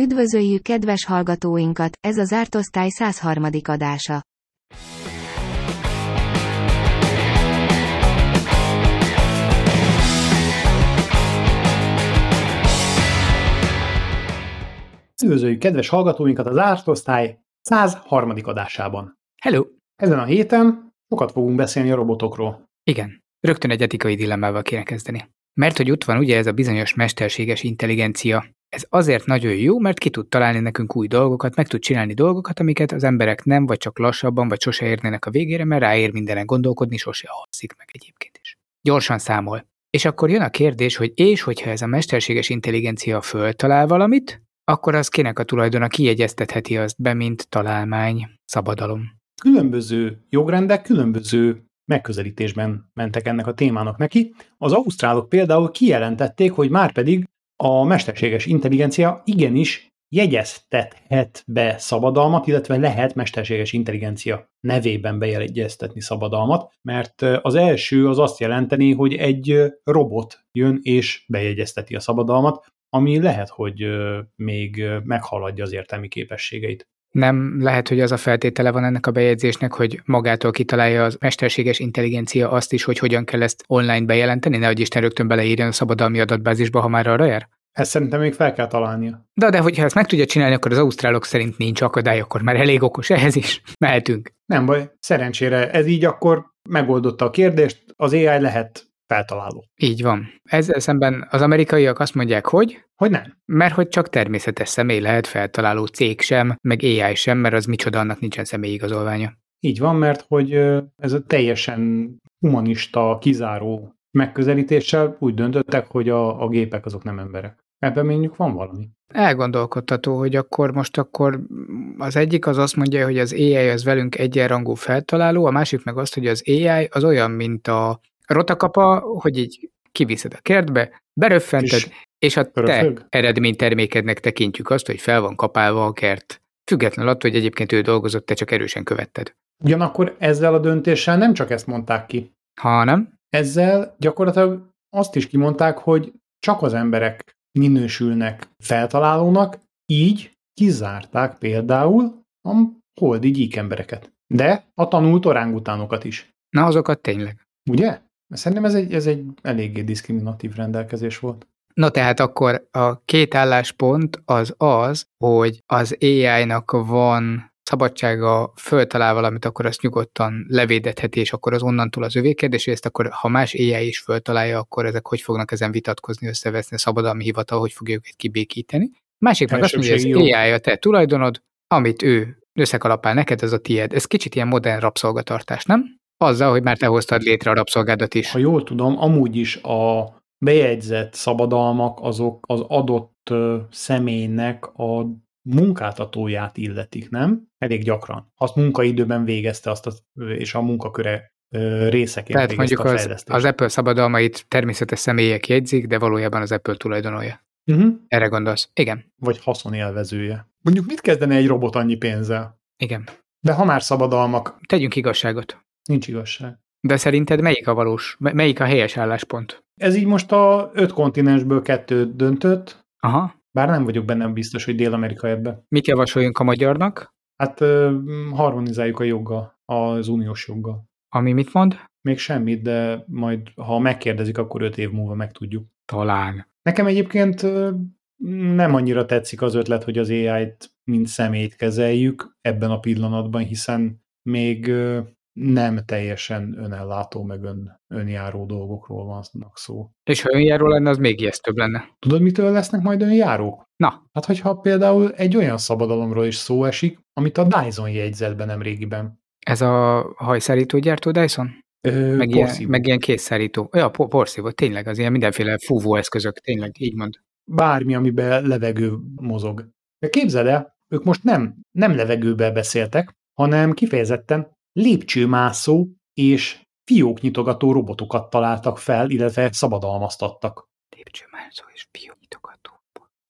Üdvözöljük kedves hallgatóinkat, ez az Ártosztály 103. adása. Üdvözöljük kedves hallgatóinkat az Ártosztály 103. adásában. Hello! Ezen a héten sokat fogunk beszélni a robotokról. Igen, rögtön egy etikai dilemmával kéne kezdeni. Mert hogy ott van ugye ez a bizonyos mesterséges intelligencia. Ez azért nagyon jó, mert ki tud találni nekünk új dolgokat, meg tud csinálni dolgokat, amiket az emberek nem, vagy csak lassabban, vagy sose érnének a végére, mert ráér mindenen gondolkodni, sose alszik meg egyébként is. Gyorsan számol. És akkor jön a kérdés, hogy és hogyha ez a mesterséges intelligencia föltalál valamit, akkor az kinek a tulajdona kiegyeztetheti azt be, mint találmány, szabadalom. Különböző jogrendek különböző megközelítésben mentek ennek a témának neki. Az ausztrálok például kijelentették, hogy már pedig a mesterséges intelligencia igenis jegyeztethet be szabadalmat, illetve lehet mesterséges intelligencia nevében bejegyeztetni szabadalmat, mert az első az azt jelenteni, hogy egy robot jön és bejegyezteti a szabadalmat, ami lehet, hogy még meghaladja az értelmi képességeit. Nem lehet, hogy az a feltétele van ennek a bejegyzésnek, hogy magától kitalálja az mesterséges intelligencia azt is, hogy hogyan kell ezt online bejelenteni, nehogy Isten rögtön beleírjon a szabadalmi adatbázisba, ha már arra jár? Ezt szerintem még fel kell találnia. De, de hogyha ezt meg tudja csinálni, akkor az ausztrálok szerint nincs akadály, akkor már elég okos ehhez is. Mehetünk. Nem baj, szerencsére ez így akkor megoldotta a kérdést, az AI lehet feltaláló. Így van. Ezzel szemben az amerikaiak azt mondják, hogy? Hogy nem. Mert hogy csak természetes személy lehet feltaláló cég sem, meg AI sem, mert az micsoda, annak nincsen személyigazolványa. Így van, mert hogy ez a teljesen humanista, kizáró megközelítéssel úgy döntöttek, hogy a, a gépek azok nem emberek. Ebben mondjuk van valami. Elgondolkodtató, hogy akkor most akkor az egyik az azt mondja, hogy az AI az velünk egyenrangú feltaláló, a másik meg azt, hogy az AI az olyan, mint a rotakapa, hogy így kiviszed a kertbe, beröffented, és, és a te eredménytermékednek tekintjük azt, hogy fel van kapálva a kert. Függetlenül attól, hogy egyébként ő dolgozott, te csak erősen követted. Ugyanakkor ezzel a döntéssel nem csak ezt mondták ki. Ha nem? Ezzel gyakorlatilag azt is kimondták, hogy csak az emberek minősülnek feltalálónak, így kizárták például a holdi gyíkembereket. De a tanult orángutánokat is. Na, azokat tényleg. Ugye? Szerintem ez egy, ez egy eléggé diszkriminatív rendelkezés volt. No tehát akkor a két álláspont az az, hogy az AI-nak van szabadsága föltalál valamit, akkor azt nyugodtan levédetheti, és akkor az onnantól az övé kérdés, és ezt akkor, ha más AI is föltalálja, akkor ezek hogy fognak ezen vitatkozni, összeveszni a szabadalmi hivatal, hogy fogja őket kibékíteni. Másik meg azt mondja, hogy az AI a te tulajdonod, amit ő összekalapál neked, az a tied. Ez kicsit ilyen modern rabszolgatartás, nem? Azzal, hogy már te hoztad létre a rabszolgádat is. Ha jól tudom, amúgy is a bejegyzett szabadalmak azok az adott személynek a munkáltatóját illetik, nem? Elég gyakran. Azt munkaidőben végezte azt, a, és a munkaköre részeként Tehát mondjuk a az, az Apple szabadalmait természetes személyek jegyzik, de valójában az Apple tulajdonolja. Uh-huh. Erre gondolsz? Igen. Vagy haszonélvezője. Mondjuk mit kezdene egy robot annyi pénzzel? Igen. De ha már szabadalmak... Tegyünk igazságot. Nincs igazság. De szerinted melyik a valós, melyik a helyes álláspont? Ez így most a öt kontinensből kettő döntött. Aha. Bár nem vagyok benne biztos, hogy Dél-Amerika ebbe. Mit javasoljunk a magyarnak? Hát harmonizáljuk a joggal, az uniós joggal. Ami mit mond? Még semmit, de majd, ha megkérdezik, akkor öt év múlva megtudjuk. Talán. Nekem egyébként nem annyira tetszik az ötlet, hogy az AI-t mint szemét kezeljük ebben a pillanatban, hiszen még nem teljesen önellátó, meg ön, önjáró dolgokról vannak szó. És ha önjáró lenne, az még ijesztőbb lenne. Tudod, mitől lesznek majd önjárók? Na. Hát, hogyha például egy olyan szabadalomról is szó esik, amit a Dyson jegyzett be nem régiben. Ez a hajszárító gyártó Dyson? Ö, meg, ilyen, meg ilyen készszárító. Ja, porszívó, tényleg, az ilyen mindenféle fúvóeszközök, tényleg, így mond. Bármi, amiben levegő mozog. Képzeld el, ők most nem, nem levegőbe beszéltek, hanem kifejezetten lépcsőmászó és fióknyitogató robotokat találtak fel, illetve szabadalmaztattak. Lépcsőmászó és fióknyitogató.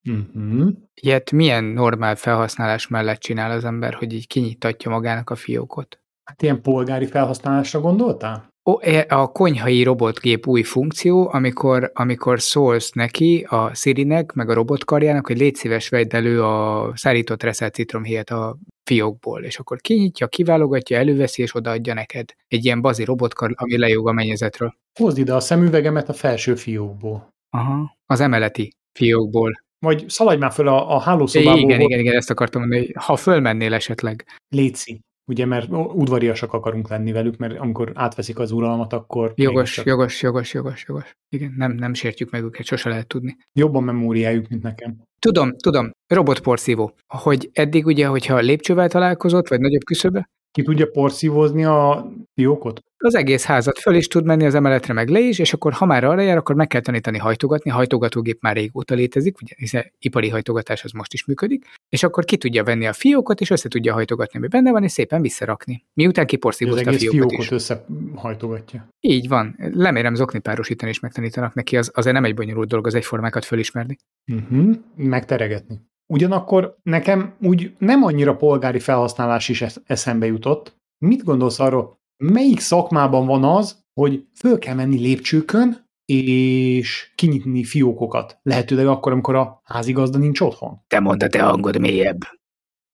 Uh-huh. Ilyet milyen normál felhasználás mellett csinál az ember, hogy így kinyitatja magának a fiókot? Hát ilyen polgári felhasználásra gondoltál? E, a konyhai robotgép új funkció, amikor, amikor szólsz neki, a Sirinek, meg a robotkarjának, hogy légy szíves, vedd elő a szárított reszelt citromhéjat a fiókból, és akkor kinyitja, kiválogatja, előveszi, és odaadja neked. Egy ilyen bazi robotkar, ami lejog a mennyezetről. Hozd ide a szemüvegemet a felső fiókból. Aha, az emeleti fiókból. Vagy szaladj már föl a, a hálószobából. Igen, igen, igen, ezt akartam mondani, ha fölmennél esetleg. Léci. Ugye, mert udvariasak akarunk lenni velük, mert amikor átveszik az uralmat, akkor... Jogos, csak... jogos, jogos, jogos, jogos. Igen, nem, nem sértjük meg őket, sose lehet tudni. Jobban memóriájuk, mint nekem. Tudom, tudom, robotporszívó. Hogy eddig ugye, hogyha lépcsővel találkozott, vagy nagyobb küszöbe, ki tudja porszívozni a fiókot? Az egész házat föl is tud menni az emeletre, meg le is, és akkor ha már arra jár, akkor meg kell tanítani hajtogatni. A hajtogatógép már régóta létezik, ugye, hiszen ipari hajtogatás az most is működik, és akkor ki tudja venni a fiókot, és össze tudja hajtogatni, ami benne van, és szépen visszarakni. Miután kiporszívozta a fiókot, fiókot is. összehajtogatja. Így van. Lemérem zokni párosítani, és megtanítanak neki, az azért nem egy bonyolult dolog az egyformákat fölismerni. Uh-huh. Megteregetni. Ugyanakkor nekem úgy nem annyira polgári felhasználás is eszembe jutott. Mit gondolsz arról, melyik szakmában van az, hogy föl kell menni lépcsőkön, és kinyitni fiókokat. Lehetőleg akkor, amikor a házigazda nincs otthon. Te mondta, te hangod mélyebb.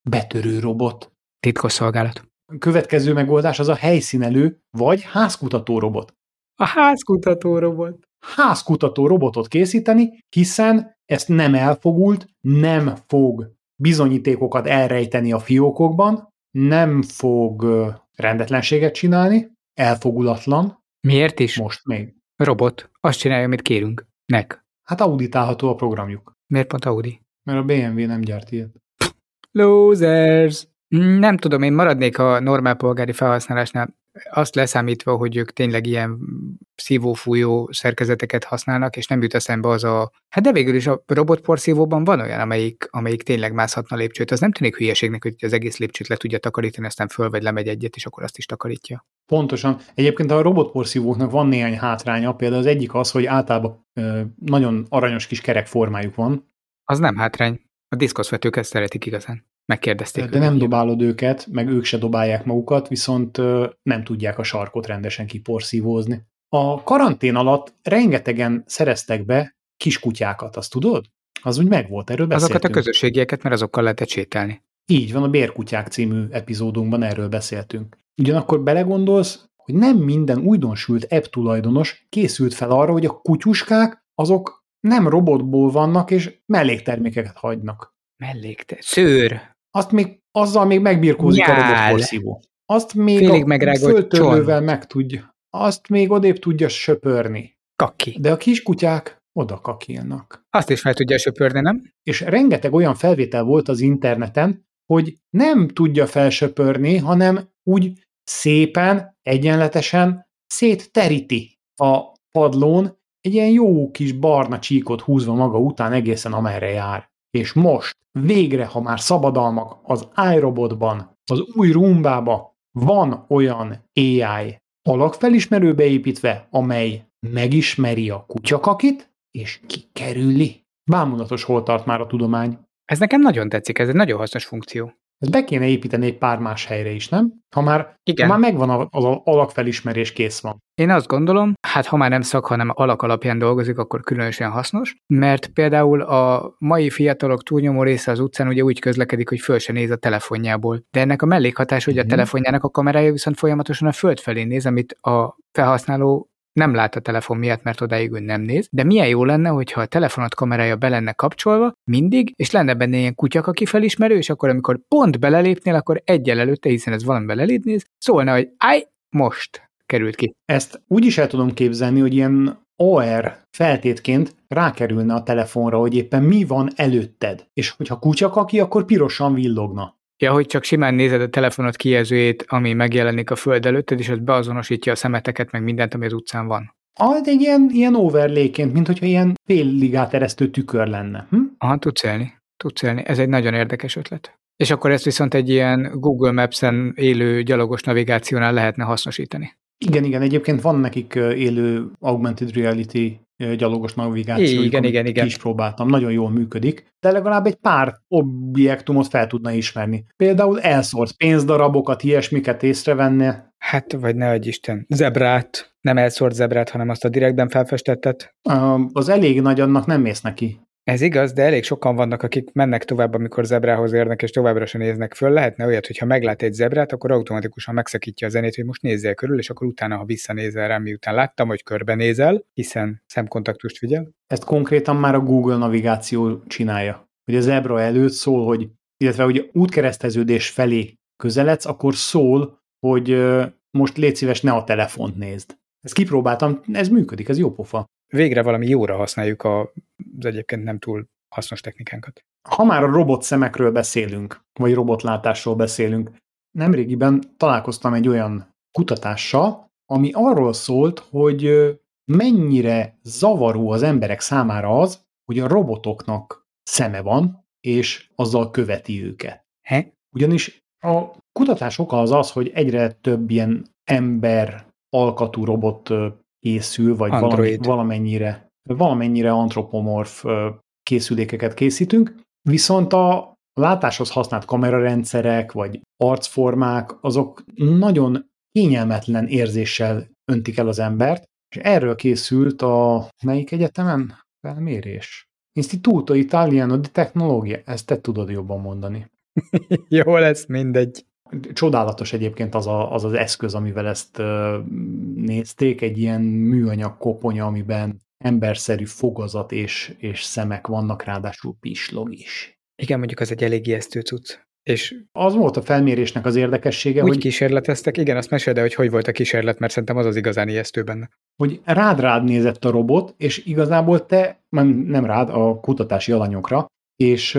Betörő robot. Titkos szolgálat. A következő megoldás az a helyszínelő, vagy házkutató robot. A házkutató robot. Házkutató robotot készíteni, hiszen ezt nem elfogult, nem fog bizonyítékokat elrejteni a fiókokban, nem fog rendetlenséget csinálni, elfogulatlan. Miért is? Most még. Robot. Azt csinálja, amit kérünk. Nek. Hát auditálható a programjuk. Miért pont Audi? Mert a BMW nem gyárt ilyet. Losers! Nem tudom, én maradnék a normál polgári felhasználásnál azt leszámítva, hogy ők tényleg ilyen szívófújó szerkezeteket használnak, és nem jut eszembe az a... Hát de végül is a robotporszívóban van olyan, amelyik, amelyik tényleg mászhatna lépcsőt. Az nem tűnik hülyeségnek, hogy az egész lépcsőt le tudja takarítani, aztán föl vagy lemegy egyet, és akkor azt is takarítja. Pontosan. Egyébként a robotporszívóknak van néhány hátránya, például az egyik az, hogy általában nagyon aranyos kis kerek formájuk van. Az nem hátrány. A diszkoszvetők ezt szeretik igazán. Megkérdezték. De nem dobálod őket, meg ők se dobálják magukat, viszont nem tudják a sarkot rendesen kiporszívózni. A karantén alatt rengetegen szereztek be kiskutyákat, azt tudod? Az úgy megvolt, erről beszéltünk. Azokat a közösségieket, mert azokkal lehetett sétálni. Így van, a Bérkutyák című epizódunkban erről beszéltünk. Ugyanakkor belegondolsz, hogy nem minden újdonsült app tulajdonos készült fel arra, hogy a kutyuskák azok nem robotból vannak, és melléktermékeket hagynak. Melléktermék? Szőr. Azt még, azzal még megbirkózik Nyál. a robotporszívó. Azt még Félig a föltörlővel meg tudja. Azt még odébb tudja söpörni. Kaki. De a kiskutyák oda kakilnak. Azt is fel tudja söpörni, nem? És rengeteg olyan felvétel volt az interneten, hogy nem tudja felsöpörni, hanem úgy szépen, egyenletesen szétteríti a padlón, egy ilyen jó kis barna csíkot húzva maga után egészen amerre jár. És most végre, ha már szabadalmak az iRobotban, az új rumbába van olyan AI alakfelismerő beépítve, amely megismeri a kutyakakit, és kikerüli. Bámulatos hol tart már a tudomány. Ez nekem nagyon tetszik, ez egy nagyon hasznos funkció. Ezt be kéne építeni egy pár más helyre is, nem? Ha már, Igen. Ha már megvan az alakfelismerés, kész van. Én azt gondolom, hát ha már nem szak, hanem alak alapján dolgozik, akkor különösen hasznos, mert például a mai fiatalok túlnyomó része az utcán ugye úgy közlekedik, hogy föl se néz a telefonjából. De ennek a mellékhatás, hogy a mhm. telefonjának a kamerája viszont folyamatosan a föld felé néz, amit a felhasználó nem lát a telefon miatt, mert odáig ő nem néz, de milyen jó lenne, hogyha a telefonot kamerája be lenne kapcsolva mindig, és lenne benne ilyen kutyak, aki felismerő, és akkor amikor pont belelépnél, akkor egyel előtte, hiszen ez valami belelépnéz, szólna, hogy állj, most került ki. Ezt úgy is el tudom képzelni, hogy ilyen OR feltétként rákerülne a telefonra, hogy éppen mi van előtted. És hogyha kutyakaki, akkor pirosan villogna. Ja, hogy csak simán nézed a telefonot kijelzőjét, ami megjelenik a föld előtted, és az beazonosítja a szemeteket, meg mindent, ami az utcán van. Ah, egy ilyen, ilyen overléként, mint hogyha ilyen fél eresztő tükör lenne. Hm? Aha, tudsz élni. Tudsz élni. Ez egy nagyon érdekes ötlet. És akkor ezt viszont egy ilyen Google Maps-en élő gyalogos navigációnál lehetne hasznosítani. Igen, igen, egyébként van nekik élő augmented reality gyalogos navigáció. Igen, igen, igen. Is próbáltam, nagyon jól működik, de legalább egy pár objektumot fel tudna ismerni. Például elszórt pénzdarabokat, ilyesmiket észrevenne. Hát, vagy ne adj Isten, zebrát, nem elszórt zebrát, hanem azt a direktben felfestettet. Az elég nagy, annak nem mész neki. Ez igaz, de elég sokan vannak, akik mennek tovább, amikor zebrához érnek, és továbbra sem néznek föl. Lehetne olyat, hogy ha meglát egy zebrát, akkor automatikusan megszakítja a zenét, hogy most nézzél körül, és akkor utána, ha visszanézel rá, miután láttam, hogy körbenézel, hiszen szemkontaktust figyel. Ezt konkrétan már a Google navigáció csinálja. Hogy a zebra előtt szól, hogy, illetve hogy útkereszteződés felé közeledsz, akkor szól, hogy most légy szíves, ne a telefont nézd. Ezt kipróbáltam, ez működik, ez jó pofa végre valami jóra használjuk az egyébként nem túl hasznos technikánkat. Ha már a robot szemekről beszélünk, vagy robotlátásról beszélünk, nemrégiben találkoztam egy olyan kutatással, ami arról szólt, hogy mennyire zavaró az emberek számára az, hogy a robotoknak szeme van, és azzal követi őket. He? Ugyanis a kutatás oka az az, hogy egyre több ilyen ember alkatú robot készül, vagy valami, valamennyire, valamennyire antropomorf készülékeket készítünk, viszont a látáshoz használt kamerarendszerek, vagy arcformák, azok nagyon kényelmetlen érzéssel öntik el az embert, és erről készült a melyik egyetemen? Felmérés. Instituto Italiano di Tecnologia, ezt te tudod jobban mondani. Jó lesz, mindegy. Csodálatos egyébként az, a, az az eszköz, amivel ezt nézték, egy ilyen műanyag koponya, amiben emberszerű fogazat és, és szemek vannak, ráadásul pislog is. Igen, mondjuk az egy elég ijesztő cucc. És az volt a felmérésnek az érdekessége, úgy hogy... kísérleteztek, igen, azt mesél, de hogy hogy volt a kísérlet, mert szerintem az az igazán ijesztő benne. Hogy rád rád nézett a robot, és igazából te, nem rád, a kutatási alanyokra, és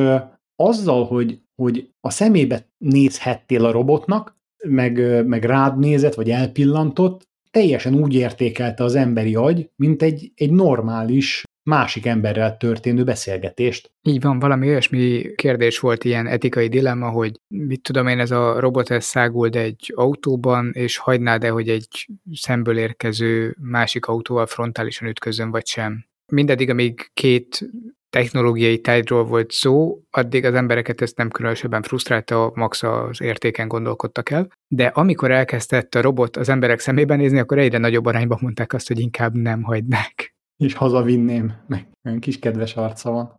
azzal, hogy, hogy a szemébe nézhettél a robotnak, meg, meg rád nézett, vagy elpillantott, teljesen úgy értékelte az emberi agy, mint egy, egy normális másik emberrel történő beszélgetést. Így van, valami olyasmi kérdés volt, ilyen etikai dilemma, hogy mit tudom én, ez a robot ez száguld egy autóban, és hagynád-e, hogy egy szemből érkező másik autóval frontálisan ütközön, vagy sem. Mindeddig, amíg két technológiai tárgyról volt szó, addig az embereket ezt nem különösebben frusztrálta, max az értéken gondolkodtak el, de amikor elkezdett a robot az emberek szemébe nézni, akkor egyre nagyobb arányban mondták azt, hogy inkább nem hagynák. És hazavinném, meg olyan kis kedves arca van.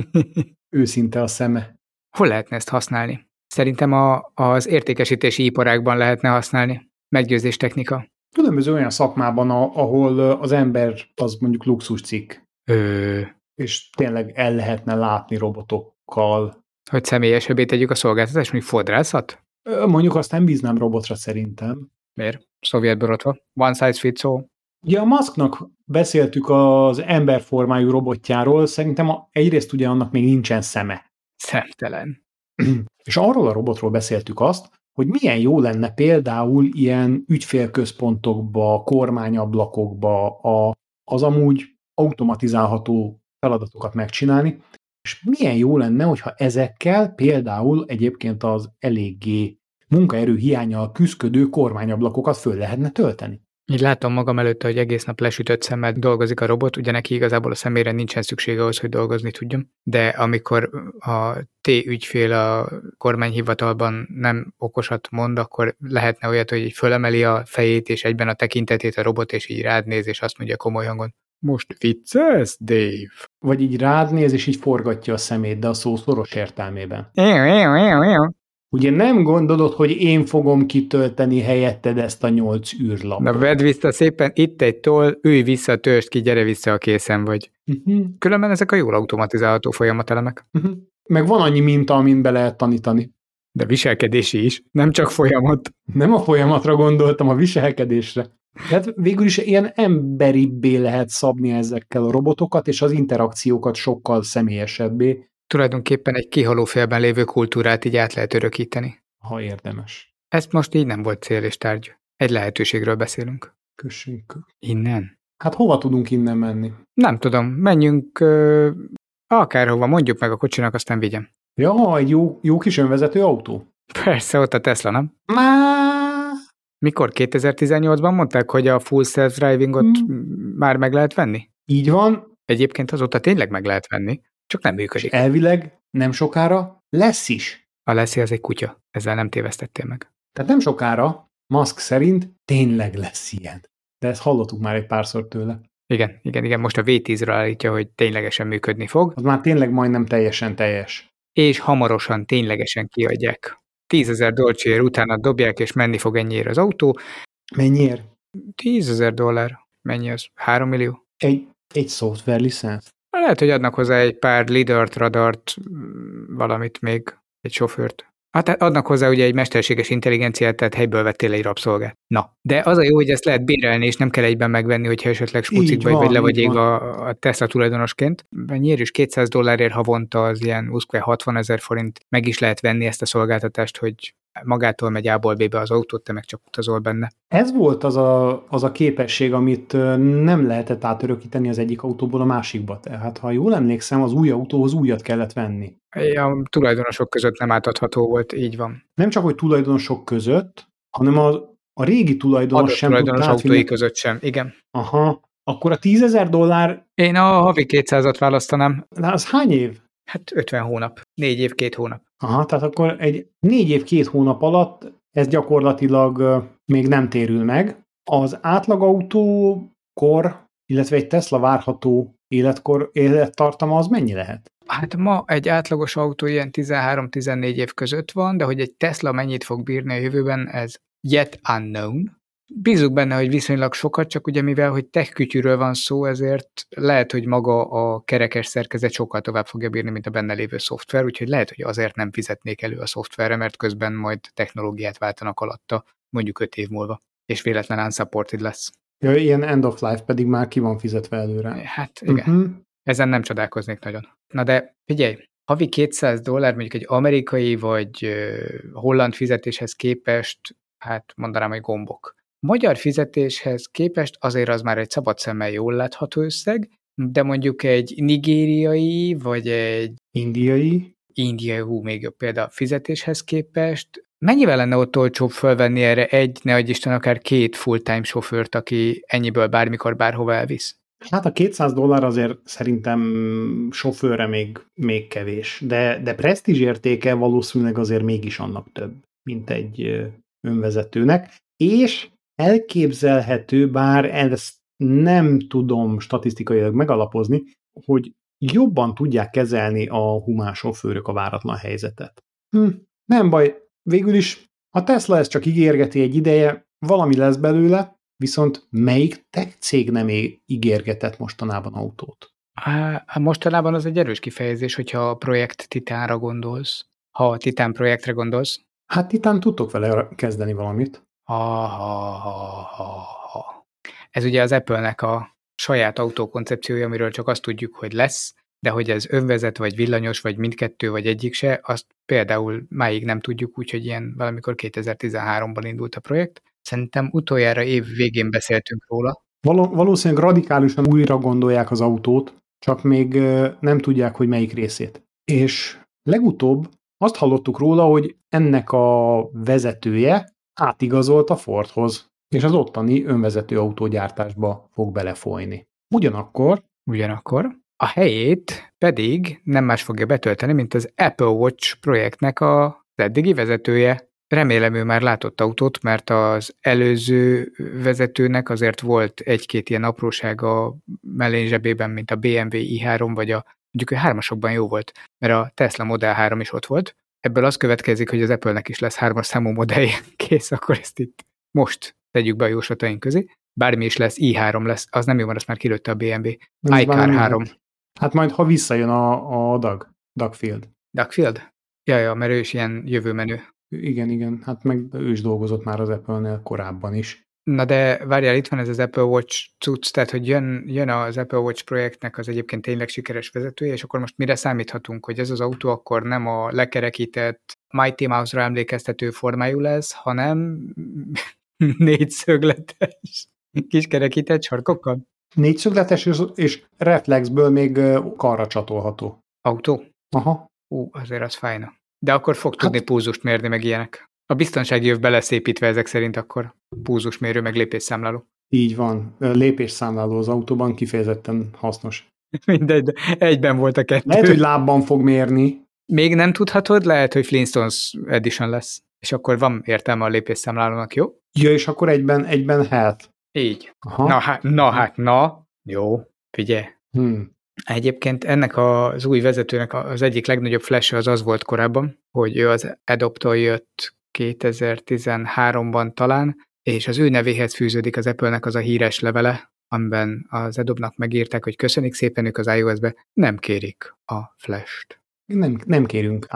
Őszinte a szeme. Hol lehetne ezt használni? Szerintem a, az értékesítési iparágban lehetne használni. Meggyőzés technika. Különböző olyan szakmában, ahol az ember az mondjuk luxuscikk. Ö, és tényleg el lehetne látni robotokkal. Hogy személyesebbé tegyük a szolgáltatást, mondjuk fodrászat? Mondjuk azt nem bíznám robotra szerintem. Miért? Szovjet borotva. One size fits all. Ja, a Musknak beszéltük az emberformájú robotjáról, szerintem egyrészt ugye annak még nincsen szeme. Szemtelen. És arról a robotról beszéltük azt, hogy milyen jó lenne például ilyen ügyfélközpontokba, kormányablakokba a, az amúgy automatizálható feladatokat megcsinálni, és milyen jó lenne, hogyha ezekkel például egyébként az eléggé munkaerő hiányjal küzdködő kormányablakokat föl lehetne tölteni. Így látom magam előtt, hogy egész nap lesütött szemmel dolgozik a robot, ugye neki igazából a szemére nincsen szüksége ahhoz, hogy dolgozni tudjon, de amikor a T ügyfél a kormányhivatalban nem okosat mond, akkor lehetne olyat, hogy így fölemeli a fejét és egyben a tekintetét a robot, és így rád néz, és azt mondja komoly hangon, most viccelsz, Dave? Vagy így rád néz, és így forgatja a szemét, de a szó szoros értelmében. Ugye nem gondolod, hogy én fogom kitölteni helyetted ezt a nyolc űrlapot? Na vedd vissza szépen, itt egy toll, ülj vissza, törst ki, gyere vissza a készen vagy. Uh-huh. Különben ezek a jól automatizálható folyamatelemek. Uh-huh. Meg van annyi minta, amin be lehet tanítani. De viselkedési is, nem csak folyamat. Nem a folyamatra gondoltam, a viselkedésre. Tehát végül is ilyen emberibbé lehet szabni ezekkel a robotokat, és az interakciókat sokkal személyesebbé. Tulajdonképpen egy kihaló félben lévő kultúrát így át lehet örökíteni. Ha érdemes. Ezt most így nem volt cél és tárgy. Egy lehetőségről beszélünk. Köszönjük. Innen? Hát hova tudunk innen menni? Nem tudom, menjünk ö, akárhova, mondjuk meg a kocsinak, aztán vigyem. Ja, egy jó, jó kis önvezető autó? Persze, ott a Tesla, nem? Már mikor? 2018-ban mondták, hogy a full self-drivingot mm. már meg lehet venni? Így van, Egyébként azóta tényleg meg lehet venni, csak nem és működik. elvileg nem sokára lesz is. A Leslie az egy kutya, ezzel nem tévesztettél meg. Tehát nem sokára, Musk szerint tényleg lesz ilyen. De ezt hallottuk már egy párszor tőle. Igen, igen, igen, most a V10-ra állítja, hogy ténylegesen működni fog, Az már tényleg majdnem teljesen teljes. és hamarosan ténylegesen kiadják. 10 ezer dolcsér utána dobják, és menni fog ennyiért az autó. Mennyiért? 10 ezer dollár, mennyi az? 3 millió? Egy, egy szoftver licensz. Lehet, hogy adnak hozzá egy pár lidart, radart, valamit még, egy sofőrt. Hát adnak hozzá ugye egy mesterséges intelligenciát, tehát helyből vettél egy rabszolgát. Na, de az a jó, hogy ezt lehet bérelni, és nem kell egyben megvenni, hogyha esetleg smucik vagy, vagy le vagy a, a Tesla tulajdonosként. Nyír is 200 dollárért havonta az ilyen 20-60 ezer forint, meg is lehet venni ezt a szolgáltatást, hogy magától megy A-ból B-be az autót, te meg csak utazol benne. Ez volt az a, az a képesség, amit nem lehetett átörökíteni az egyik autóból a másikba. Tehát, ha jól emlékszem, az új autóhoz újat kellett venni. A tulajdonosok között nem átadható volt, így van. Nem csak, hogy tulajdonosok között, hanem a, a régi tulajdonos Adott sem tulajdonos autói átvinni. között sem, igen. Aha, akkor a 10 ezer dollár, Én a havi 200-at választanám, de az hány év? Hát 50 hónap, 4 év, 2 hónap. Aha, tehát akkor egy négy év, két hónap alatt ez gyakorlatilag még nem térül meg. Az átlagautó illetve egy Tesla várható életkor, élettartama az mennyi lehet? Hát ma egy átlagos autó ilyen 13-14 év között van, de hogy egy Tesla mennyit fog bírni a jövőben, ez yet unknown. Bízunk benne, hogy viszonylag sokat, csak ugye mivel, hogy tech kütyűről van szó, ezért lehet, hogy maga a kerekes szerkezet sokkal tovább fogja bírni, mint a benne lévő szoftver, úgyhogy lehet, hogy azért nem fizetnék elő a szoftverre, mert közben majd technológiát váltanak alatta, mondjuk 5 év múlva, és véletlen unsupported lesz. Ja, ilyen end of life pedig már ki van fizetve előre. Hát igen. Uh-huh. Ezen nem csodálkoznék nagyon. Na de figyelj, havi 200 dollár mondjuk egy amerikai vagy holland fizetéshez képest, hát mondanám, hogy gombok. Magyar fizetéshez képest azért az már egy szabad szemmel jól látható összeg, de mondjuk egy nigériai vagy egy Indiai. indiai, hú, még jobb példa fizetéshez képest, mennyivel lenne ott olcsóbb fölvenni erre egy, ne adj Isten, akár két full-time sofőrt, aki ennyiből bármikor bárhova elvisz? Hát a 200 dollár azért szerintem sofőrre még, még kevés, de, de presztízs értéke valószínűleg azért mégis annak több, mint egy önvezetőnek, és elképzelhető, bár ezt nem tudom statisztikailag megalapozni, hogy jobban tudják kezelni a humán sofőrök a váratlan helyzetet. Hm, nem baj, végül is a Tesla ezt csak ígérgeti egy ideje, valami lesz belőle, viszont melyik tech cég nem ígérgetett mostanában autót? Mostanában az egy erős kifejezés, hogyha a projekt Titánra gondolsz. Ha a Titán projektre gondolsz. Hát titán tudtok vele kezdeni valamit. Ha, ha, ha, ha, ha. Ez ugye az Apple-nek a saját autókoncepciója, amiről csak azt tudjuk, hogy lesz, de hogy ez önvezet, vagy villanyos, vagy mindkettő, vagy egyik se, azt például máig nem tudjuk, úgyhogy ilyen valamikor 2013-ban indult a projekt. Szerintem utoljára év végén beszéltünk róla. Val- valószínűleg radikálisan újra gondolják az autót, csak még nem tudják, hogy melyik részét. És legutóbb azt hallottuk róla, hogy ennek a vezetője átigazolt a Fordhoz, és az ottani önvezető autógyártásba fog belefolyni. Ugyanakkor Ugyanakkor a helyét pedig nem más fogja betölteni, mint az Apple Watch projektnek az eddigi vezetője. Remélem ő már látott autót, mert az előző vezetőnek azért volt egy-két ilyen apróság a mellén zsebében, mint a BMW i3, vagy a mondjuk ő hármasokban jó volt, mert a Tesla Model 3 is ott volt. Ebből az következik, hogy az Apple-nek is lesz hármas számú modellje. Kész, akkor ezt itt most tegyük be a jóslataink közé. Bármi is lesz, i3 lesz, az nem jó, mert azt már kilőtte a BMW. iCar valami 3. lehet. Hát majd, ha visszajön a, a Doug, Dougfield. Duckfield? Ja, ja, mert ő is ilyen jövőmenő. Igen, igen, hát meg ő is dolgozott már az Apple-nél korábban is. Na de várjál, itt van ez az Apple Watch cucc, tehát hogy jön, jön az Apple Watch projektnek az egyébként tényleg sikeres vezetője, és akkor most mire számíthatunk, hogy ez az autó akkor nem a lekerekített Mighty Mouse-ra emlékeztető formájú lesz, hanem négyszögletes, kiskerekített sarkokkal? Négyszögletes és, és reflexből még karra csatolható. Autó? Aha. Ú, azért az fájna. De akkor fog tudni Hát- púzust mérni, meg ilyenek. A biztonsági övbe lesz építve ezek szerint akkor púzusmérő, meg lépésszámláló. Így van. Lépésszámláló az autóban kifejezetten hasznos. Mindegy, de egyben volt a kettő. Lehet, hogy lábban fog mérni. Még nem tudhatod, lehet, hogy Flintstones Edition lesz. És akkor van értelme a lépésszámlálónak, jó? Ja, és akkor egyben, egyben hát. Így. Aha. Na hát, na hát, na. Jó, figyelj. Hmm. Egyébként ennek az új vezetőnek az egyik legnagyobb flash az az volt korábban, hogy ő az Adopt-tól jött 2013-ban talán, és az ő nevéhez fűződik az Apple-nek az a híres levele, amiben az Adobe-nak megírták, hogy köszönik szépen ők az iOS-be, nem kérik a Flash-t. Nem, nem kérünk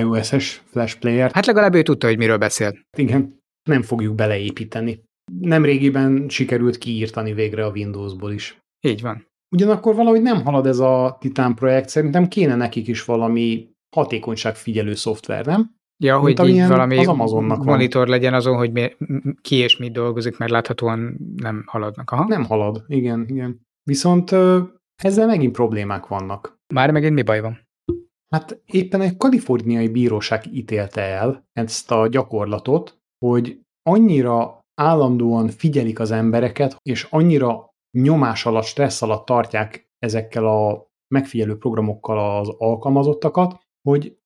iOS-es Flash player Hát legalább ő tudta, hogy miről beszél. Igen, nem fogjuk beleépíteni. Nem régiben sikerült kiírtani végre a Windowsból is. Így van. Ugyanakkor valahogy nem halad ez a Titan projekt, szerintem kéne nekik is valami hatékonyságfigyelő szoftver, nem? Ja, Mint hogy így valami az Amazonnak van. monitor legyen azon, hogy mi, ki és mit dolgozik, mert láthatóan nem haladnak. Aha. Nem halad, igen, igen. Viszont ezzel megint problémák vannak. Már megint mi baj van? Hát éppen egy kaliforniai bíróság ítélte el ezt a gyakorlatot, hogy annyira állandóan figyelik az embereket, és annyira nyomás alatt, stressz alatt tartják ezekkel a megfigyelő programokkal az alkalmazottakat, hogy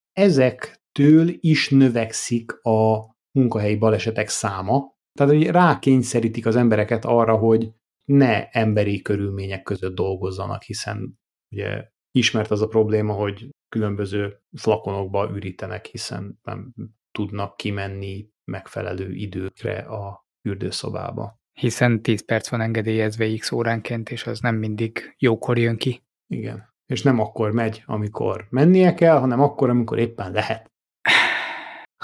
ezektől is növekszik a munkahelyi balesetek száma. Tehát, hogy rákényszerítik az embereket arra, hogy ne emberi körülmények között dolgozzanak, hiszen ugye ismert az a probléma, hogy különböző flakonokba ürítenek, hiszen nem tudnak kimenni megfelelő időkre a fürdőszobába. Hiszen 10 perc van engedélyezve x óránként, és az nem mindig jókor jön ki. Igen. És nem akkor megy, amikor mennie kell, hanem akkor, amikor éppen lehet.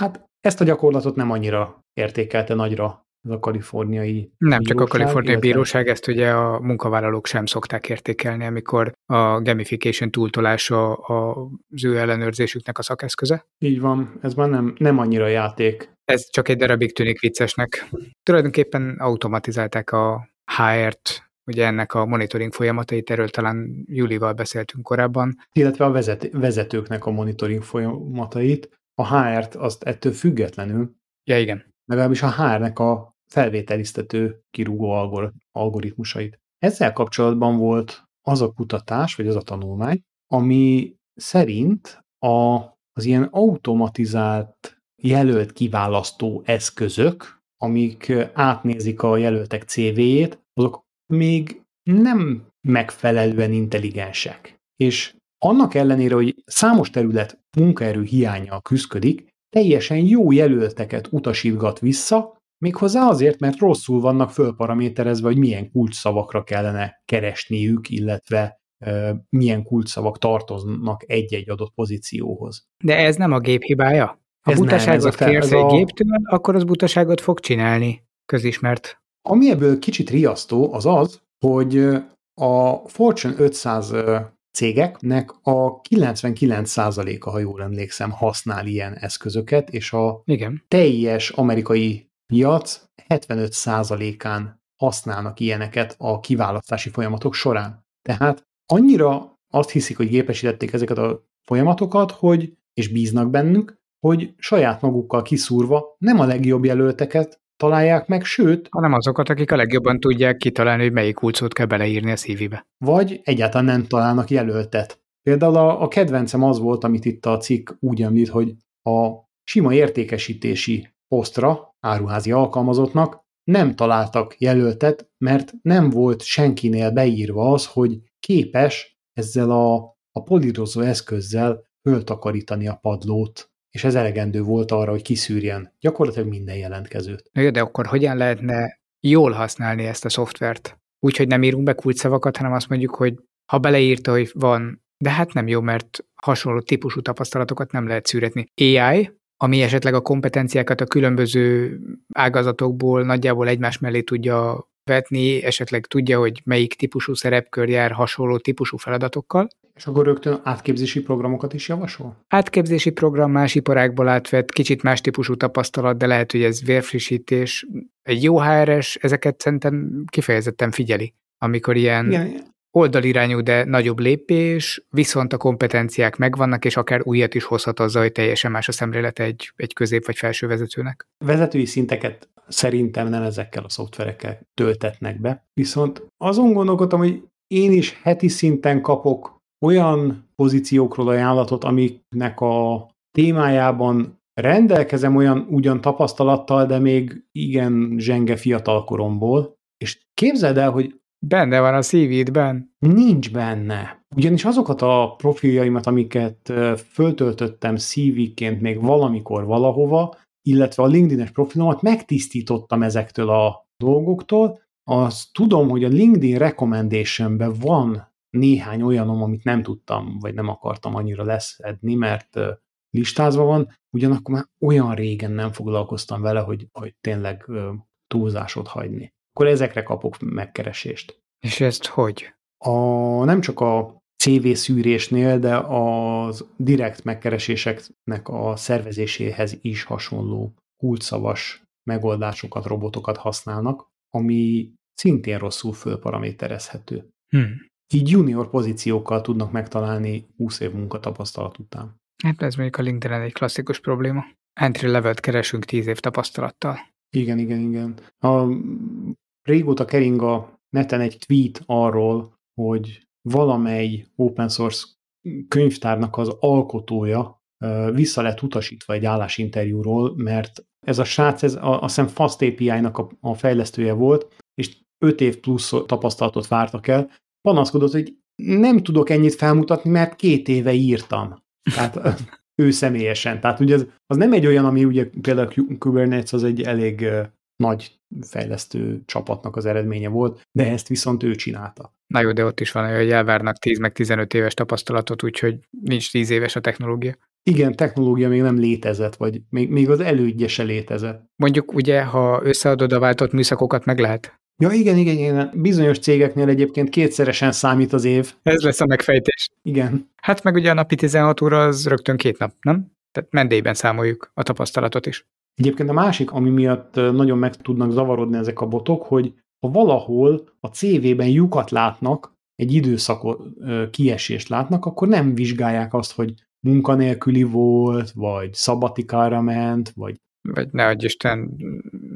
Hát ezt a gyakorlatot nem annyira értékelte nagyra ez a kaliforniai Nem csak a bíróság, kaliforniai bíróság, ezt ugye a munkavállalók sem szokták értékelni, amikor a gamification túltolása az ő ellenőrzésüknek a szakeszköze. Így van, ez már nem, nem annyira játék. Ez csak egy darabig tűnik viccesnek. Tulajdonképpen automatizálták a HR-t, ugye ennek a monitoring folyamatait, erről talán Julival beszéltünk korábban. illetve a vezet, vezetőknek a monitoring folyamatait, a HR-t azt ettől függetlenül, Ja, igen. legalábbis a HR-nek a felvételiztető kirúgó algor, algoritmusait. Ezzel kapcsolatban volt az a kutatás, vagy az a tanulmány, ami szerint a, az ilyen automatizált jelölt kiválasztó eszközök, amik átnézik a jelöltek CV-jét, azok még nem megfelelően intelligensek. És annak ellenére, hogy számos terület munkaerő hiányjal küzdik, teljesen jó jelölteket utasítgat vissza, méghozzá azért, mert rosszul vannak fölparaméterezve, hogy milyen kulcsszavakra kellene keresniük, illetve milyen kulcsszavak tartoznak egy-egy adott pozícióhoz. De ez nem a gép hibája? Ha Ez nem, butaságot ez a fel- kérsz ez egy a- géptől, akkor az butaságot fog csinálni. Közismert. Ami ebből kicsit riasztó, az az, hogy a Fortune 500 ö, cégeknek a 99%-a, ha jól emlékszem, használ ilyen eszközöket, és a Igen. teljes amerikai piac 75%-án használnak ilyeneket a kiválasztási folyamatok során. Tehát annyira azt hiszik, hogy gépesítették ezeket a folyamatokat, hogy, és bíznak bennük, hogy saját magukkal kiszúrva nem a legjobb jelölteket találják meg, sőt, Hanem azokat, akik a legjobban tudják kitalálni, hogy melyik kulcsot kell beleírni a CV-be. vagy egyáltalán nem találnak jelöltet. Például a, a kedvencem az volt, amit itt a cikk úgy említ, hogy a sima értékesítési posztra áruházi alkalmazottnak nem találtak jelöltet, mert nem volt senkinél beírva az, hogy képes ezzel a, a polírozó eszközzel föltakarítani a padlót, és ez elegendő volt arra, hogy kiszűrjen gyakorlatilag minden jelentkezőt. Na jó, de akkor hogyan lehetne jól használni ezt a szoftvert? Úgyhogy nem írunk be kulcsszavakat, hanem azt mondjuk, hogy ha beleírta, hogy van, de hát nem jó, mert hasonló típusú tapasztalatokat nem lehet szűretni. AI, ami esetleg a kompetenciákat a különböző ágazatokból nagyjából egymás mellé tudja vetni, esetleg tudja, hogy melyik típusú szerepkör jár hasonló típusú feladatokkal. És akkor rögtön átképzési programokat is javasol? Átképzési program más iparákból átvett, kicsit más típusú tapasztalat, de lehet, hogy ez vérfrissítés. Egy jó HRS ezeket szerintem kifejezetten figyeli, amikor ilyen Igen, oldalirányú, de nagyobb lépés, viszont a kompetenciák megvannak, és akár újat is hozhat azzal, hogy teljesen más a szemlélete egy, egy közép vagy felső vezetőnek. vezetői szinteket szerintem nem ezekkel a szoftverekkel töltetnek be. Viszont azon gondolkodtam, hogy én is heti szinten kapok olyan pozíciókról ajánlatot, amiknek a témájában rendelkezem olyan ugyan tapasztalattal, de még igen zsenge fiatal koromból, és képzeld el, hogy Benne van a CV-dben. nincs benne. Ugyanis azokat a profiljaimat, amiket föltöltöttem CV-ként még valamikor valahova, illetve a LinkedIn-es profilomat megtisztítottam ezektől a dolgoktól, azt tudom, hogy a LinkedIn recommendation van néhány olyanom, amit nem tudtam, vagy nem akartam annyira leszedni, mert listázva van, ugyanakkor már olyan régen nem foglalkoztam vele, hogy, hogy tényleg túlzásot hagyni. Akkor ezekre kapok megkeresést. És ezt hogy? A, nem csak a CV szűrésnél, de az direkt megkereséseknek a szervezéséhez is hasonló kulcsszavas megoldásokat, robotokat használnak, ami szintén rosszul fölparaméterezhető. Hm. Így junior pozíciókkal tudnak megtalálni 20 év munkatapasztalat után. Hát ez mondjuk a LinkedIn egy klasszikus probléma. Entry level keresünk 10 év tapasztalattal. Igen, igen, igen. A, régóta kering a neten egy tweet arról, hogy valamely open source könyvtárnak az alkotója vissza lett utasítva egy állásinterjúról, mert ez a srác, ez a, a szem Fast API-nak a, a fejlesztője volt, és 5 év plusz tapasztalatot vártak el, panaszkodott, hogy nem tudok ennyit felmutatni, mert két éve írtam. Tehát ő személyesen. Tehát ugye az, az nem egy olyan, ami ugye például Kubernetes az egy elég nagy fejlesztő csapatnak az eredménye volt, de ezt viszont ő csinálta. Na jó, de ott is van olyan, hogy elvárnak 10 meg 15 éves tapasztalatot, úgyhogy nincs 10 éves a technológia. Igen, technológia még nem létezett, vagy még, még az elődje se létezett. Mondjuk ugye, ha összeadod a váltott műszakokat, meg lehet. Ja, igen, igen, igen. Bizonyos cégeknél egyébként kétszeresen számít az év. Ez lesz a megfejtés. Igen. Hát meg ugye a napi 16 óra az rögtön két nap, nem? Tehát mendélyben számoljuk a tapasztalatot is. Egyébként a másik, ami miatt nagyon meg tudnak zavarodni ezek a botok, hogy ha valahol a CV-ben lyukat látnak, egy időszakot kiesést látnak, akkor nem vizsgálják azt, hogy munkanélküli volt, vagy szabatikára ment, vagy Vagy ne adj Isten,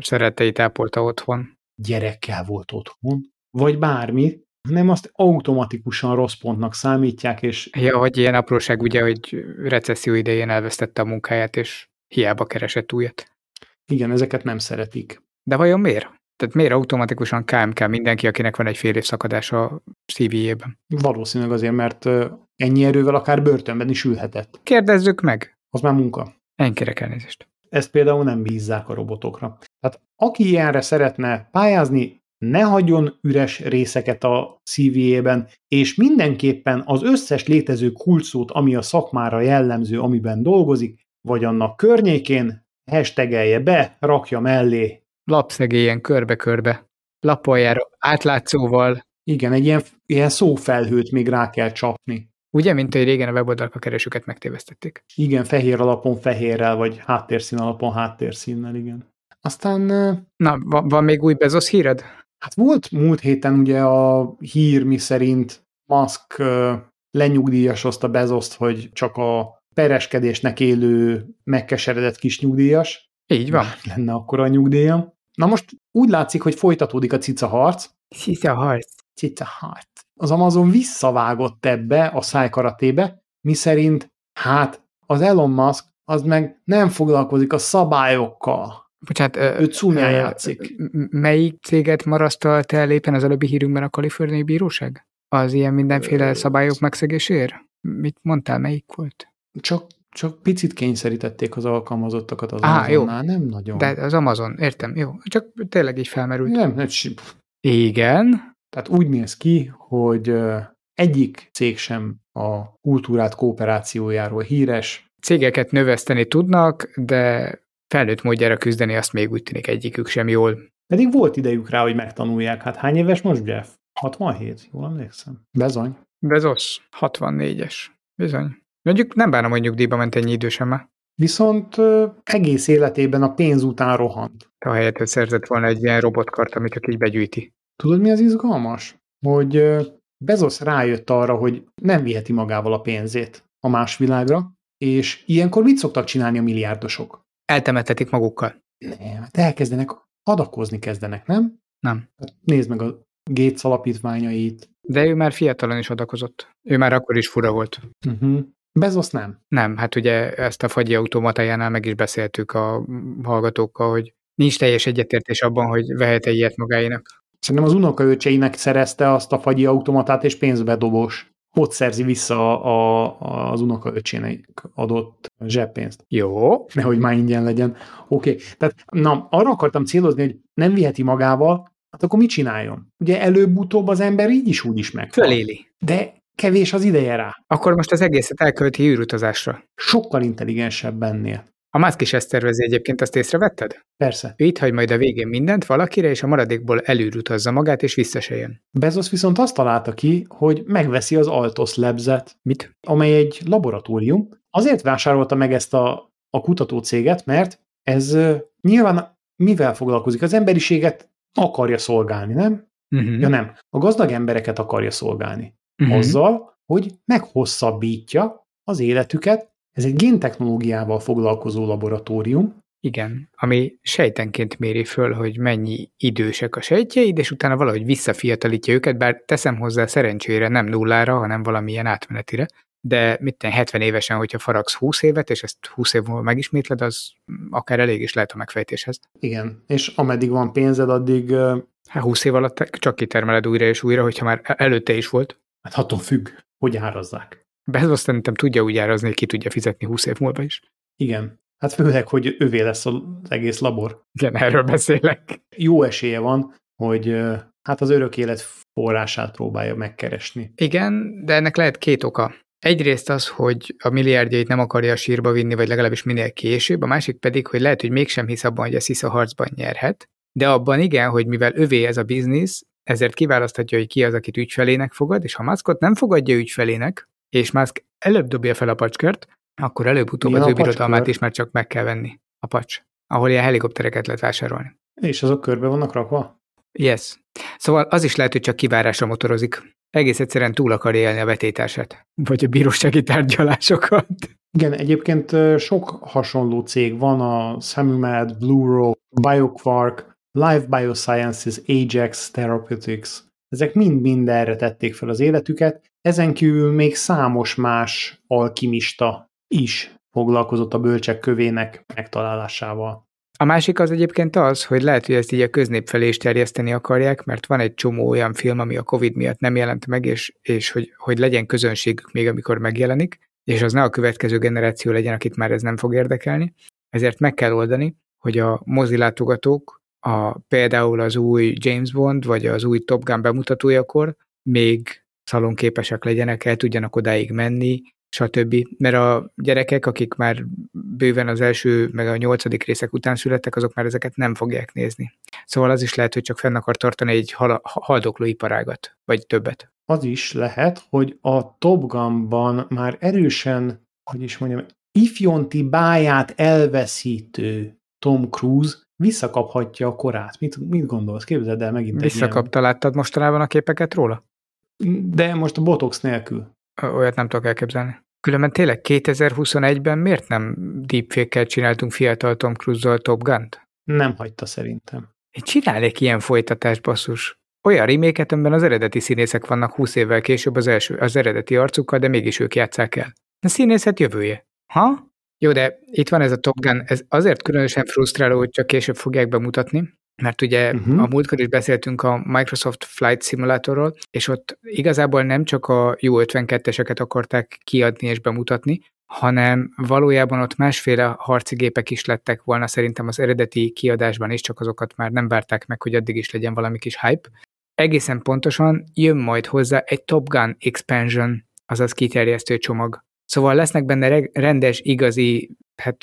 szeretteit ápolta otthon. gyerekkel volt otthon, vagy bármi, hanem azt automatikusan rossz pontnak számítják, és Ja, hogy ilyen apróság ugye, hogy recesszió idején elvesztette a munkáját, és hiába keresett újat. igen, ezeket nem szeretik. De vajon miért? Tehát miért automatikusan KMK mindenki, akinek van egy fél év szakadás a CV-jében? Valószínűleg azért, mert ennyi erővel akár börtönben is ülhetett. Kérdezzük meg! Az már munka. Én kérek elnézést. Ezt például nem bízzák a robotokra. Tehát aki ilyenre szeretne pályázni, ne hagyjon üres részeket a CV-ében, és mindenképpen az összes létező kulcsszót, ami a szakmára jellemző, amiben dolgozik, vagy annak környékén, hashtagelje be, rakja mellé. Lapszegélyen körbe-körbe. Lapoljára átlátszóval. Igen, egy ilyen, ilyen szófelhőt még rá kell csapni. Ugye, mint hogy régen a weboldalak a keresőket megtévesztették. Igen, fehér alapon fehérrel, vagy háttérszín alapon háttérszínnel, igen. Aztán Na, van, van még új Bezos híred? Hát volt múlt héten ugye a hír, mi szerint Musk lenyugdíjasozta Bezoszt, hogy csak a pereskedésnek élő, megkeseredett kis nyugdíjas. Így van. Lenne akkor a nyugdíjam. Na most úgy látszik, hogy folytatódik a cica harc. Szia harc. Cica harc. Az Amazon visszavágott ebbe a szájkaratébe, mi szerint hát az Elon Musk az meg nem foglalkozik a szabályokkal. Bocsánat, Ő cúnyán játszik. Melyik céget marasztalt el éppen az előbbi hírünkben a kaliforniai bíróság? Az ilyen mindenféle szabályok megszegéséért? Mit mondtál, melyik volt? Csak, csak picit kényszerítették az alkalmazottakat az Á, jó. Amazonnál, nem nagyon. De az Amazon, értem, jó. Csak tényleg így felmerült. Nem, nem, Igen. tehát úgy néz ki, hogy egyik cég sem a kultúrát kooperációjáról híres. Cégeket növeszteni tudnak, de felnőtt módjára küzdeni azt még úgy tűnik egyikük sem jól. Pedig volt idejük rá, hogy megtanulják. Hát hány éves most Jeff? 67, jól emlékszem. Bezony. Bezos, 64-es. Bizony. Mondjuk nem bánom, hogy nyugdíjba ment ennyi idősen már. Viszont ö, egész életében a pénz után rohant. Ahelyett, hogy szerzett volna egy ilyen robotkart, amit csak így begyűjti. Tudod, mi az izgalmas? Hogy ö, Bezos rájött arra, hogy nem viheti magával a pénzét a más világra, és ilyenkor mit szoktak csinálni a milliárdosok? Eltemetetik magukkal. Nem, hát elkezdenek adakozni kezdenek, nem? Nem. Hát nézd meg a Gates alapítványait. De ő már fiatalon is adakozott. Ő már akkor is fura volt. Uh-huh. Bezos nem. Nem, hát ugye ezt a fagyi automatájánál meg is beszéltük a hallgatókkal, hogy nincs teljes egyetértés abban, hogy vehet-e ilyet magáénak. Szerintem az unokaöcseinek szerezte azt a fagyi automatát, és pénzbedobós. Ott szerzi vissza a, a, az unokaöcsének adott zseppénzt. Jó. Nehogy már ingyen legyen. Oké, okay. tehát na, arra akartam célozni, hogy nem viheti magával, hát akkor mit csináljon? Ugye előbb-utóbb az ember így is úgy is meg. Föléli. De kevés az ideje rá. Akkor most az egészet elkölti űrutazásra. Sokkal intelligensebb ennél. A Musk is ezt tervezi egyébként, azt észrevetted? Persze. Ő itt hagy majd a végén mindent valakire, és a maradékból előrutazza magát, és vissza se jön. Bezos viszont azt találta ki, hogy megveszi az Altos Labs-et, Mit? amely egy laboratórium. Azért vásárolta meg ezt a, a kutatócéget, mert ez nyilván mivel foglalkozik? Az emberiséget akarja szolgálni, nem? Uh-huh. Ja nem, a gazdag embereket akarja szolgálni. Uh-huh. Azzal, hogy meghosszabbítja az életüket. Ez egy géntechnológiával foglalkozó laboratórium, Igen, ami sejtenként méri föl, hogy mennyi idősek a sejtjeid, és utána valahogy visszafiatalítja őket, bár teszem hozzá szerencsére nem nullára, hanem valamilyen átmenetire. De mit te 70 évesen, hogyha faragsz 20 évet, és ezt 20 év múlva megismétled, az akár elég is lehet a megfejtéshez. Igen, és ameddig van pénzed, addig Hát 20 év alatt csak kitermeled újra és újra, hogyha már előtte is volt. Hát attól függ, hogy árazzák. Bezos szerintem tudja úgy árazni, hogy ki tudja fizetni 20 év múlva is. Igen, hát főleg, hogy ővé lesz az egész labor. Igen, erről beszélek. Jó esélye van, hogy hát az örök élet forrását próbálja megkeresni. Igen, de ennek lehet két oka. Egyrészt az, hogy a milliárdjait nem akarja a sírba vinni, vagy legalábbis minél később, a másik pedig, hogy lehet, hogy mégsem hisz abban, hogy a Sisa harcban nyerhet, de abban igen, hogy mivel övé ez a biznisz, ezért kiválaszthatja, hogy ki az, akit ügyfelének fogad, és ha Muskot nem fogadja ügyfelének, és Musk előbb dobja fel a pacskört, akkor előbb-utóbb az ő birodalmát is már csak meg kell venni. A pacs. Ahol ilyen helikoptereket lehet vásárolni. És azok körbe vannak rakva? Yes. Szóval az is lehet, hogy csak kivárásra motorozik. Egész egyszerűen túl akarja élni a vetétársát. Vagy a bírósági tárgyalásokat. Igen, egyébként sok hasonló cég van, a Blue Rock, BioQuark, Life Biosciences, Ajax Therapeutics. Ezek mind-mind erre tették fel az életüket. Ezen kívül még számos más alkimista is foglalkozott a bölcsek kövének megtalálásával. A másik az egyébként az, hogy lehet, hogy ezt így a köznép felé is terjeszteni akarják, mert van egy csomó olyan film, ami a Covid miatt nem jelent meg, és, és hogy, hogy legyen közönségük még, amikor megjelenik, és az ne a következő generáció legyen, akit már ez nem fog érdekelni. Ezért meg kell oldani, hogy a mozilátogatók a, például az új James Bond, vagy az új Top Gun bemutatójakor még szalonképesek legyenek, el tudjanak odáig menni, stb. Mert a gyerekek, akik már bőven az első, meg a nyolcadik részek után születtek, azok már ezeket nem fogják nézni. Szóval az is lehet, hogy csak fenn akar tartani egy hal- haldokló iparágat, vagy többet. Az is lehet, hogy a Top Gunban már erősen, hogy is mondjam, ifjonti báját elveszítő Tom Cruise visszakaphatja a korát. Mit, mit gondolsz? Képzeld el megint Visszakapta, láttad mostanában a képeket róla? ilyen- De most a botox nélkül. Olyat nem tudok elképzelni. Különben tényleg 2021-ben miért nem deepfake-kel csináltunk fiatal Tom Cruise-zal Top Gun-t? Nem hagyta szerintem. Én csinálnék ilyen folytatást, basszus. Olyan reméket, amiben az eredeti színészek vannak 20 évvel később az, első, az eredeti arcukkal, de mégis ők játszák el. A színészet jövője. Ha? Jó, de itt van ez a Top Gun, ez azért különösen frusztráló, hogy csak később fogják bemutatni, mert ugye uh-huh. a múltkor is beszéltünk a Microsoft Flight Simulatorról, és ott igazából nem csak a jó 52-eseket akarták kiadni és bemutatni, hanem valójában ott másféle harci gépek is lettek volna szerintem az eredeti kiadásban is, csak azokat már nem várták meg, hogy addig is legyen valami kis hype. Egészen pontosan jön majd hozzá egy Top Gun Expansion, azaz kiterjesztő csomag. Szóval lesznek benne rendes, igazi, hát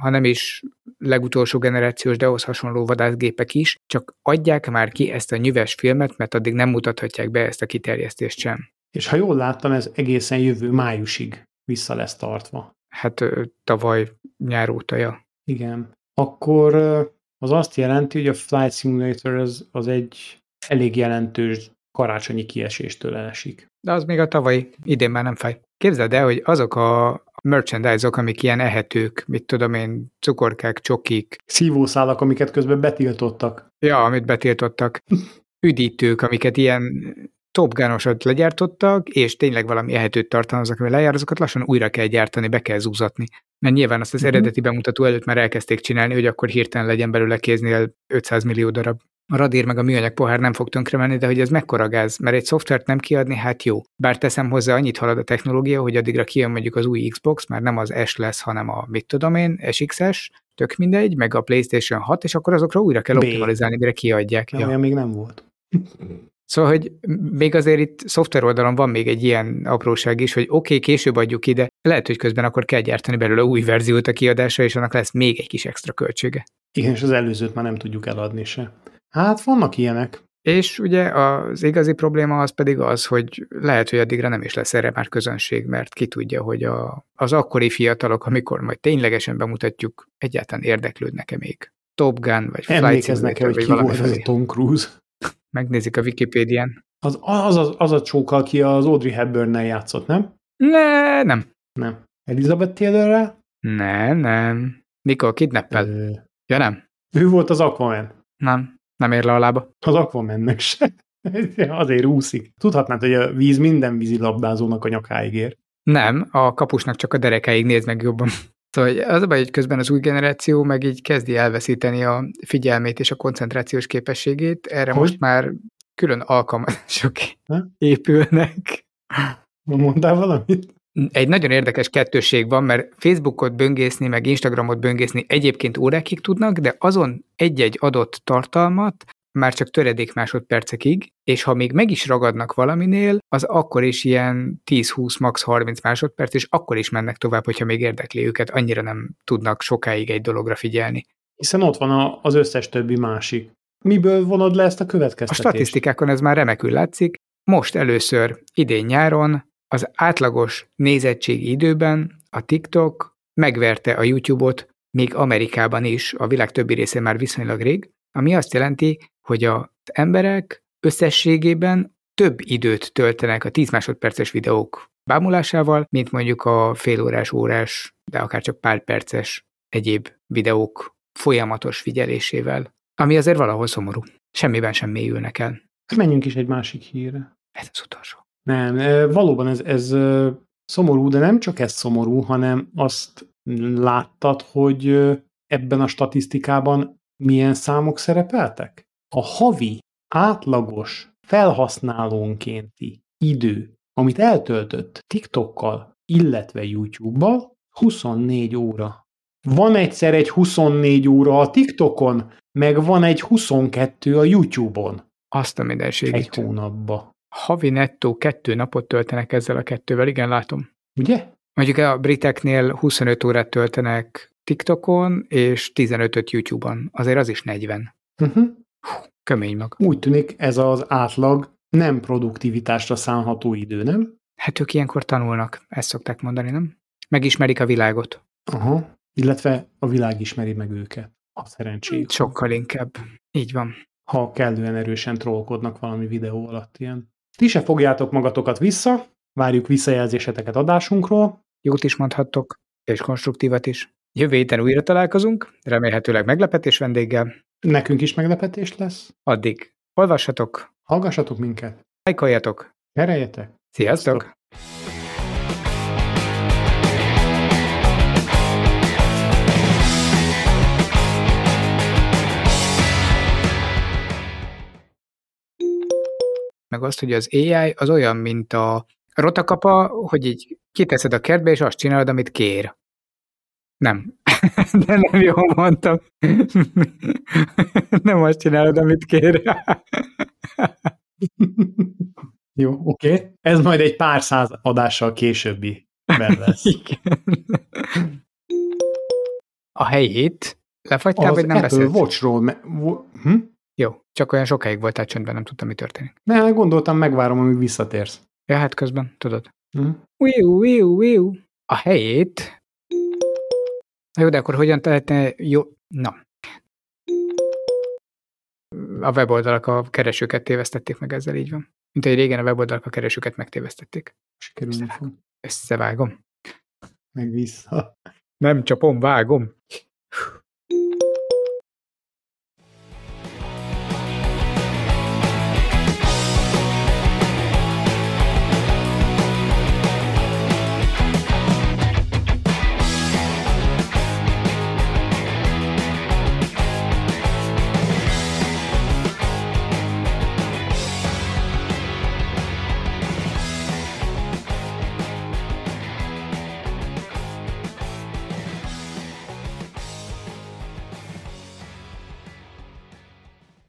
ha nem is legutolsó generációs, de ahhoz hasonló vadászgépek is, csak adják már ki ezt a nyüves filmet, mert addig nem mutathatják be ezt a kiterjesztést sem. És ha jól láttam, ez egészen jövő májusig vissza lesz tartva. Hát tavaly nyár óta, ja. Igen. Akkor az azt jelenti, hogy a Flight Simulator az, az egy elég jelentős karácsonyi kieséstől elesik. De az még a tavalyi, idén már nem fáj. Képzeld el, hogy azok a merchandise-ok, amik ilyen ehetők, mit tudom én, cukorkák, csokik. Szívószálak, amiket közben betiltottak. Ja, amit betiltottak. Üdítők, amiket ilyen Top Gun-osat legyártottak, és tényleg valami ehetőt tartalmaznak, ami lejár, azokat lassan újra kell gyártani, be kell zúzatni. Mert nyilván azt az uh-huh. eredeti bemutató előtt már elkezdték csinálni, hogy akkor hirtelen legyen belőle kéznél 500 millió darab. A radír meg a műanyag pohár nem fog tönkre menni, de hogy ez mekkora gáz, mert egy szoftvert nem kiadni, hát jó. Bár teszem hozzá, annyit halad a technológia, hogy addigra kijön mondjuk az új Xbox, már nem az S lesz, hanem a mit tudom én, SXS, tök mindegy, meg a PlayStation 6, és akkor azokra újra kell optimalizálni, mire kiadják. Ja, ja. még nem volt. Szóval, hogy még azért itt szoftver oldalon van még egy ilyen apróság is, hogy oké, okay, később adjuk ide, lehet, hogy közben akkor kell gyártani belőle új verziót a kiadásra, és annak lesz még egy kis extra költsége. Igen, és az előzőt már nem tudjuk eladni se. Hát vannak ilyenek. És ugye az igazi probléma az pedig az, hogy lehet, hogy addigra nem is lesz erre már közönség, mert ki tudja, hogy a, az akkori fiatalok, amikor majd ténylegesen bemutatjuk, egyáltalán érdeklődnek-e még. Top Gun, vagy Flight Emlékeznek-e, hogy ki volt ez a Tom Cruise? Megnézik a Wikipédián. Az az, az, az a csók, aki az Audrey Hepburn-nel játszott, nem? Ne, nem. Nem. Elizabeth taylor Nem, nem. Nicole kidnappel. Ö... Ja, nem. Ő volt az Aquaman. Nem, nem ér le a lába. Az Aquamannek se. Azért úszik. Tudhatnád, hogy a víz minden vízilabdázónak a nyakáig ér. Nem, a kapusnak csak a derekáig néz meg jobban. Szóval az a baj, hogy közben az új generáció meg így kezdi elveszíteni a figyelmét és a koncentrációs képességét. Erre hogy? most már külön alkalmazások épülnek. Mondtál valamit? Egy nagyon érdekes kettőség van, mert Facebookot böngészni, meg Instagramot böngészni egyébként órákig tudnak, de azon egy-egy adott tartalmat már csak töredék másodpercekig, és ha még meg is ragadnak valaminél, az akkor is ilyen 10-20, max 30 másodperc, és akkor is mennek tovább, hogyha még érdekli őket, annyira nem tudnak sokáig egy dologra figyelni. Hiszen ott van az összes többi másik. Miből vonod le ezt a következtetést? A statisztikákon ez már remekül látszik. Most először idén nyáron az átlagos nézettségi időben a TikTok megverte a YouTube-ot, még Amerikában is, a világ többi részén már viszonylag rég, ami azt jelenti, hogy az emberek összességében több időt töltenek a 10 másodperces videók bámulásával, mint mondjuk a félórás, órás, de akár csak pár perces egyéb videók folyamatos figyelésével, ami azért valahol szomorú. Semmiben sem mélyülnek el. Menjünk is egy másik hírre. Ez az utolsó. Nem, valóban ez, ez szomorú, de nem csak ez szomorú, hanem azt láttad, hogy ebben a statisztikában milyen számok szerepeltek? A havi átlagos felhasználónkénti idő, amit eltöltött TikTokkal, illetve YouTube-bal, 24 óra. Van egyszer egy 24 óra a TikTokon, meg van egy 22 a YouTube-on. Azt a mindenségét. Egy hónapba. Havi nettó kettő napot töltenek ezzel a kettővel, igen, látom. Ugye? Mondjuk a briteknél 25 órát töltenek TikTokon, és 15-öt YouTube-on. Azért az is 40. Uh-huh. Hú, kömény mag. Úgy tűnik ez az átlag nem produktivitásra szánható idő, nem? Hát ők ilyenkor tanulnak, ezt szokták mondani, nem? Megismerik a világot. Aha, illetve a világ ismeri meg őket. A szerencséjük. Sokkal inkább. Így van. Ha kellően erősen trollkodnak valami videó alatt ilyen. Ti se fogjátok magatokat vissza, várjuk visszajelzéseteket adásunkról. Jót is mondhattok, és konstruktívat is. Jövő héten újra találkozunk, remélhetőleg meglepetés vendéggel. Nekünk is meglepetés lesz. Addig olvassatok, hallgassatok minket, lájkoljatok, Ereljetek. Sziasztok! Sziasztok. Meg azt, hogy az AI az olyan, mint a rotakapa, hogy így kiteszed a kertbe, és azt csinálod, amit kér. Nem. De nem jól mondtam. Nem azt csinálod, amit kér. Jó, oké. Okay. Ez majd egy pár száz adással későbbi lesz. Igen. A helyét lefagytál, vagy nem Apple beszélt? Watchról. Me- hm? Jó, csak olyan sokáig voltál csöndben, nem tudtam, mi történik. Ne, gondoltam, megvárom, amíg visszatérsz. Ja, hát közben, tudod. Hm? Wiu, wiu. A helyét Na jó, de akkor hogyan lehetne jó... Na. A weboldalak a keresőket tévesztették meg ezzel, így van. Mint hogy régen a weboldalak a keresőket megtévesztették. Sikerülni fog. Összevágom. meg vissza. Nem csapom, vágom.